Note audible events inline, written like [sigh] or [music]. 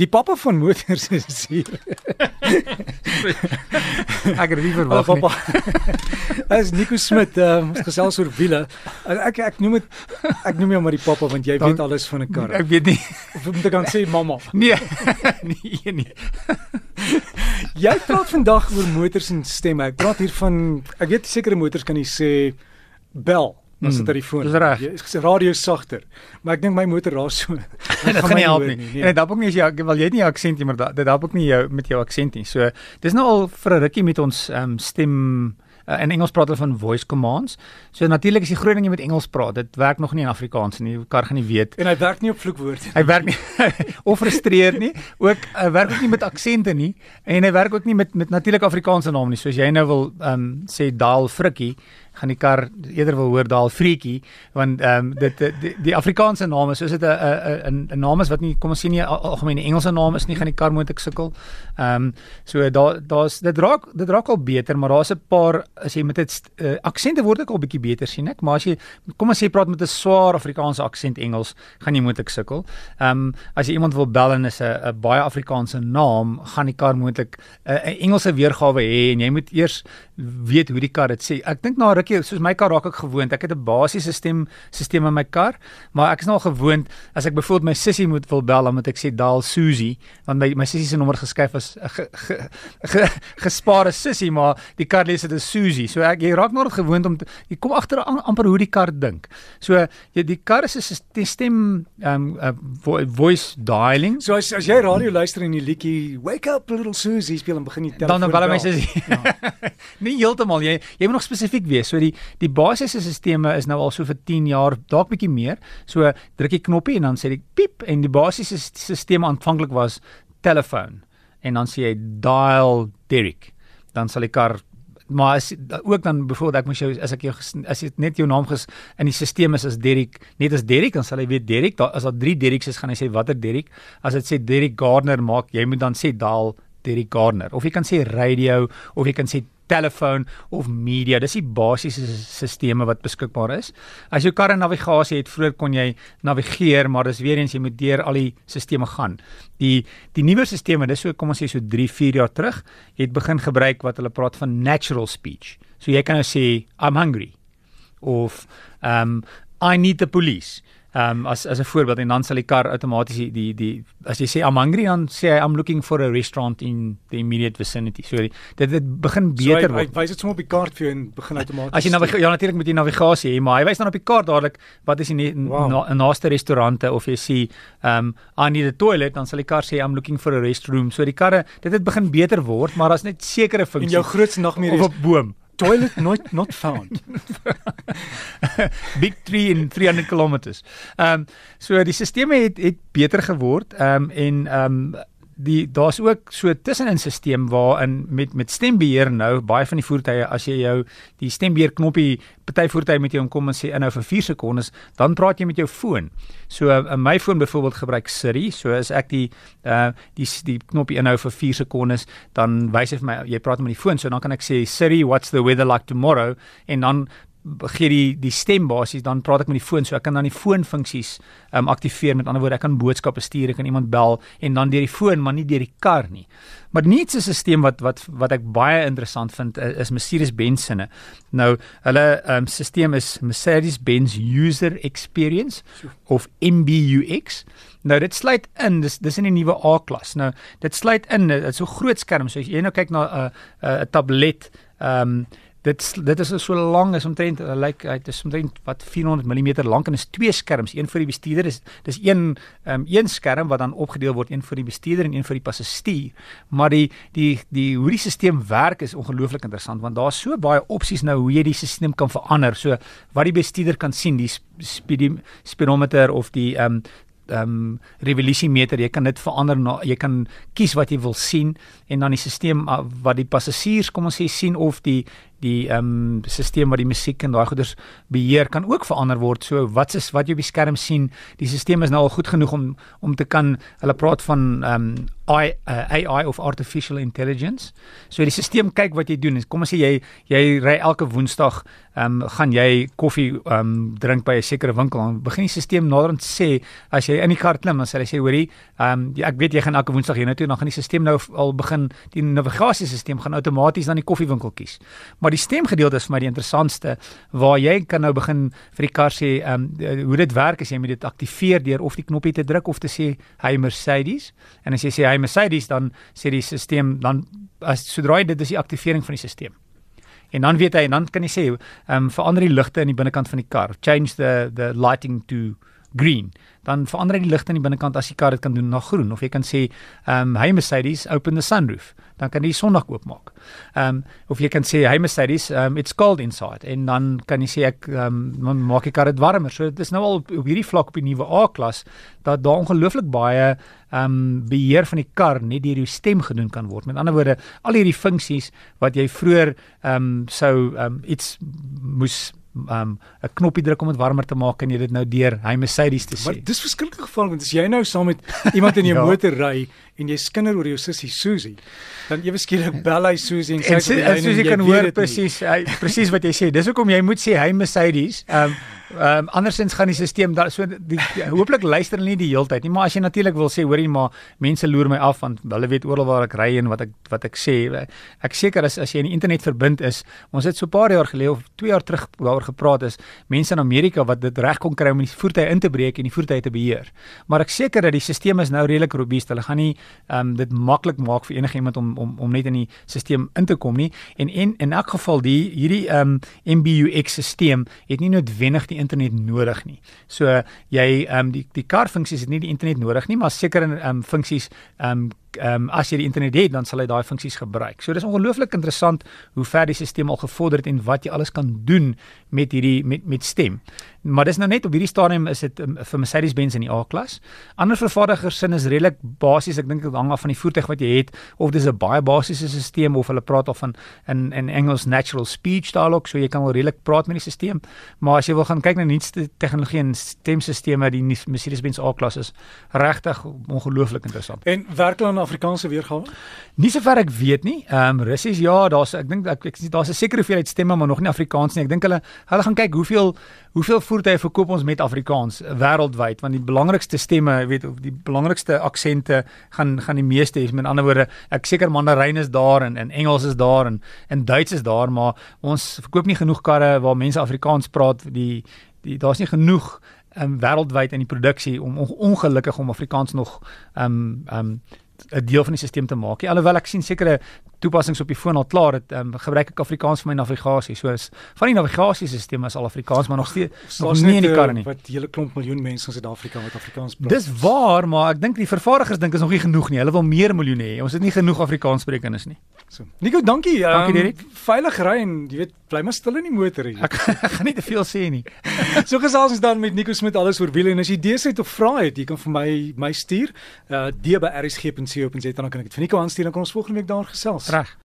Die pappa van motors is hier. [laughs] ek het nie verwag nie. Dit is Nico Smit, um, ons gesels oor wiele. Ek ek noem dit ek noem jou maar die pappa want jy Dan, weet alles van 'n kar. Ek weet nie of moet ek dan sê mamma? Nee. [laughs] nee, nee. [laughs] jy praat vandag oor motors en stemme. Ek praat hier van ek weet sekere motors kan jy sê bel as dit uit die foon. Dis reg. Jy sê radio sagter. Maar ek dink my motor raas so. [laughs] dit gaan nie help nie. nie. Nee. En dit help ook nie as jy wel jy het nie aksentie maar dit help ook nie jou met jou aksent nie. So dis nou al vir 'n rukkie met ons um, stem uh, in Engels praat hulle van voice commands. So natuurlik as jy groot ding jy met Engels praat, dit werk nog nie in Afrikaans nie. Jy kan gaan nie weet. En hy werk nie op vloekwoorde. Hy werk nie [laughs] of frustreer nie. Ook hy uh, werk ook nie met aksente nie en hy werk ook nie met met natuurlik Afrikaanse name nie. So as jy nou wil ehm um, sê daal frikkie gaan die kar eerder wil hoor daal Freetjie want ehm um, dit die, die Afrikaanse name soos dit 'n 'n 'n naam is wat nie kom ons sien nie algemene Engelse naam is nie gaan die kar moontlik sukkel. Ehm um, so daar daar's dit raak dit raak al beter maar daar's 'n paar as jy met dit uh, aksente word ek al bietjie beter sien ek maar as jy kom ons sê praat met 'n swaar Afrikaanse aksent Engels gaan jy moontlik sukkel. Ehm um, as jy iemand wil bel en is 'n baie Afrikaanse naam gaan die kar moontlik 'n uh, Engelse weergawe hê en jy moet eers weet hoe die kar dit sê. Ek dink na rukkie soos my kar raak ek gewoond. Ek het 'n basiese stem stelsel in my kar, maar ek is nou al gewoond as ek byvoorbeeld my sussie moet wil bel, dan moet ek sê daal Susie, want my my sussie se nommer geskryf as ge, ge, ge, gespaarde sussie, maar die kar lees dit as Susie. So ek jy raak nog gewoond om te, jy kom agter amper hoe die kar dink. So jy die kar is 'n stem um uh, voice dialing. So as as jy radio luister en die liedjie Wake up little Susie speel en begin jy telefoon. Dan dan bel my sussie. Ja. [laughs] [laughs] Nie heeltemal jy jy moet nog spesifiek wees. So die die basiese stelsels is nou al so vir 10 jaar, dalk bietjie meer. So druk jy knoppie en dan sê dit piep en die basiese stelsel aanvanklik was telefoon en dan sê jy dial Derek. Dan sal die kar maar as ook dan byvoorbeeld ek moet jou as ek jou as dit net jou naam ges in die stelsel is as Derek, net as Derek dan sal hy weet Derek. Daar as daar 3 Dereks is, gaan hy sê watter Derek. As dit sê Derek Gardner maak, jy moet dan sê dial Derek Gardner of jy kan sê radio of jy kan sê telefoon of media. Dis die basiese stelsels wat beskikbaar is. As jou kar 'n navigasie het, vroeër kon jy navigeer, maar dis weer eens jy moet deur al die stelsels gaan. Die die nuwe stelsels, dis so kom ons sê so 3, 4 jaar terug, het begin gebruik wat hulle praat van natural speech. So jy kan nou sê I'm hungry of um I need the police um, as as 'n voorbeeld en dan sal die kar outomaties die, die die as jy sê I'm hungry dan sê hy I'm looking for a restaurant in the immediate vicinity. So die, dit dit begin beter so, word. Hy wys dit sommer op die kaart vir jou en begin outomaties. As jy nou ja natuurlik met die navigasie, maar hy wys dan op die kaart dadelik wat is die wow. na, naaste restaurante of jy sê um I need a toilet dan sal die kar sê I'm looking for a restroom. So die karre dit het begin beter word, maar daar's net sekere funksies. En jou grootste nagmerrie is op boom toilet not not found. Big 3 in 300 km. Ehm um, so die stelsels het het beter geword ehm um, en ehm um, die daar's ook so tussenin stelsel waarin met met stembeheer nou baie van die voertuie as jy jou die stembeheer knoppie party voertuie met jou kom en sê inhou vir 4 sekondes dan praat jy met jou foon. So uh, my foon byvoorbeeld gebruik Siri, so as ek die uh die die knoppie inhou vir 4 sekondes dan wys hy vir my jy praat met die foon so dan kan ek sê Siri what's the weather like tomorrow en dan gee die die stem basies dan praat ek met die foon so ek kan dan die foon funksies um, aktiveer met ander woorde ek kan boodskappe stuur ek kan iemand bel en dan deur die foon maar nie deur die kar nie maar niets is 'n stelsel wat wat wat ek baie interessant vind is Mercedes-Benz se nou hulle um, stelsel is Mercedes-Benz user experience of MBUX Nou dit sluit in dis dis in die nuwe A-klas. Nou dit sluit in dit's so groot skerm. So as jy nou kyk na 'n uh, 'n uh, tablet, ehm um, dit dit is so lank is omtrent uh, like dit is omtrent wat 400 mm lank en is twee skerms een vir die bestuurder is dis een um, een skerm wat dan opgedeel word een vir die bestuurder en een vir die passasier. Maar die die die hoe die stelsel werk is ongelooflik interessant want daar's so baie opsies nou hoe jy die stelsel kan verander. So wat die bestuurder kan sien die speedometer of die um, ehm um, revolusiemeter, jy kan dit verander na jy kan kies wat jy wil sien en dan die stelsel uh, wat die passasiers kom ons sê sien of die die ehm um, stelsel wat die musiek en daai goeders beheer kan ook verander word. So wat is wat jy op die skerm sien, die stelsel is nou al goed genoeg om om te kan hulle praat van ehm um, AI uh, AI of artificial intelligence. So die stelsel kyk wat jy doen. Kom ons sê jy jy ry elke Woensdag ehm um, gaan jy koffie ehm um, drink by 'n sekere winkel dan begin die stelsel naderhand sê as jy in die kar klim dan sê hy sê hoorie ehm um, ek weet jy gaan elke woensdag hiernatoe dan gaan die stelsel nou al begin die navigasiesisteem gaan outomaties dan die koffiewinkel kies maar die stemgedeelte is vir my die interessantste waar jy kan nou begin vir die kar sê ehm um, hoe dit werk as jy moet dit aktiveer deur of die knoppie te druk of te sê hy Mercedes en as jy sê hy Mercedes dan sê die stelsel dan as sodra jy dit is die aktivering van die stelsel En dan weet hy en dan kan jy sê, ehm um, verander die ligte in die binnekant van die kar. Change the the lighting to green. Dan verander hy die ligte in die binnekant as die kar dit kan doen na groen of jy kan sê, ehm um, hey Mercedes, open the sunroof. Dan kan jy die sondag oopmaak. Ehm um, of jy kan sê, hey Mercedes, um, it's cold inside en dan kan jy sê ek ehm um, maak die kar dit warmer. So dit is nou al op hierdie vlak op die nuwe A-klas dat daar ongelooflik baie ehm um, beheer van die kar net deur jou stem gedoen kan word. Met ander woorde, al hierdie funksies wat jy vroeër ehm um, sou ehm um, iets moes um 'n knoppie druk om dit warmer te maak en jy dit nou deur hy Mercedes te sê. Maar dis verskriklik geval want as jy nou saam met iemand in [laughs] jou ja. motor ry en jy skinder oor jou sussie Susie, dan ewe skielik bel hy Susie en sê en, Susie kan hoor presies presies wat jy sê. Dis hoekom jy moet sê hy Mercedes. Um [laughs] Ehm um, andersins gaan die stelsel daar so die, hooplik luister hulle nie die hele tyd nie maar as jy natuurlik wil sê hoorie maar mense loer my af want hulle weet oral waar ek ry en wat ek wat ek sê. Ek seker as as jy in die internet verbind is ons het so 'n paar jaar gelede of 2 jaar terug daaroor gepraat is mense in Amerika wat dit reg kon kry om die voertuie in te breek en die voertuie te beheer. Maar ek seker dat die stelsel is nou redelik robuust. Hulle gaan nie ehm um, dit maklik maak vir enigiemand om om om net in die stelsel in te kom nie. En en in elk geval die hierdie ehm um, MBUX stelsel het nie noodwendig die internet nodig nie. So jy ehm um, die die kar funksies het nie die internet nodig nie, maar sekere ehm um, funksies ehm um, ehm um, as jy die internet het, dan sal hy daai funksies gebruik. So dis ongelooflik interessant hoe ver die stelsel al gevorder het en wat jy alles kan doen met hierdie met met stem. Maar dis nou net op hierdie stadium is dit um, vir Mercedes-Benz in die A-klas. Ander vervaardigers sin is redelik basies. Ek dink dit hang af van die voertuig wat jy het of dis 'n baie basiese stelsel of hulle praat of van in in Engels natural speech dialogue, so jy kan wel redelik praat met die stelsel. Maar as jy wil gaan kyk na nuutste tegnologie en stemstelsels, die Mercedes-Benz A-klas is regtig ongelooflik interessant. En werk hulle Afrikaanse weergawe? Nie sover ek weet nie. Ehm um, Russies ja, daar's ek dink ek, ek daar's 'n sekere hoeveelheid stemme maar nog nie Afrikaans nie. Ek dink hulle hulle gaan kyk hoeveel hoeveel voertuie verkoop ons met Afrikaans wêreldwyd want die belangrikste stemme, weet of die belangrikste aksente gaan gaan die meeste hê. Met ander woorde, ek seker Mandarijn is daar en en Engels is daar en en Duits is daar, maar ons verkoop nie genoeg karre waar mense Afrikaans praat. Die die daar's nie genoeg um, wêreldwyd in die produksie om ongelukkig om Afrikaans nog ehm um, ehm um, 'n deel van die stelsel te maak. Alhoewel ek sien sekere toepassings op die foon al klaar het, um, gebruik ek Afrikaans vir my navigasie. So is van die navigasiesisteme is al Afrikaans, maar nog steeds nog nie in die karre nie. Wat hele klomp miljoen mense in Suid-Afrika wat Afrikaans praat. Dis waar, maar ek dink die vervaardigers dink is nog nie genoeg nie. Hulle wil meer miljoene hê. Ons het nie genoeg Afrikaanssprekendes nie. So. Nico, dankie. Dankie um, Derek. Veilig ry en jy weet, bly maar stil in die motor hier. Ek, [laughs] gaan nie te veel sê nie. [laughs] so gesels ons dan met Nico Smit alles oor wiele en as jy idees het of vrae het, jy kan vir my my stuur. Uh d by rsg.co.za dan kan ek dit vir Nico aanstuur en kan ons volgende week daar gesels. Reg.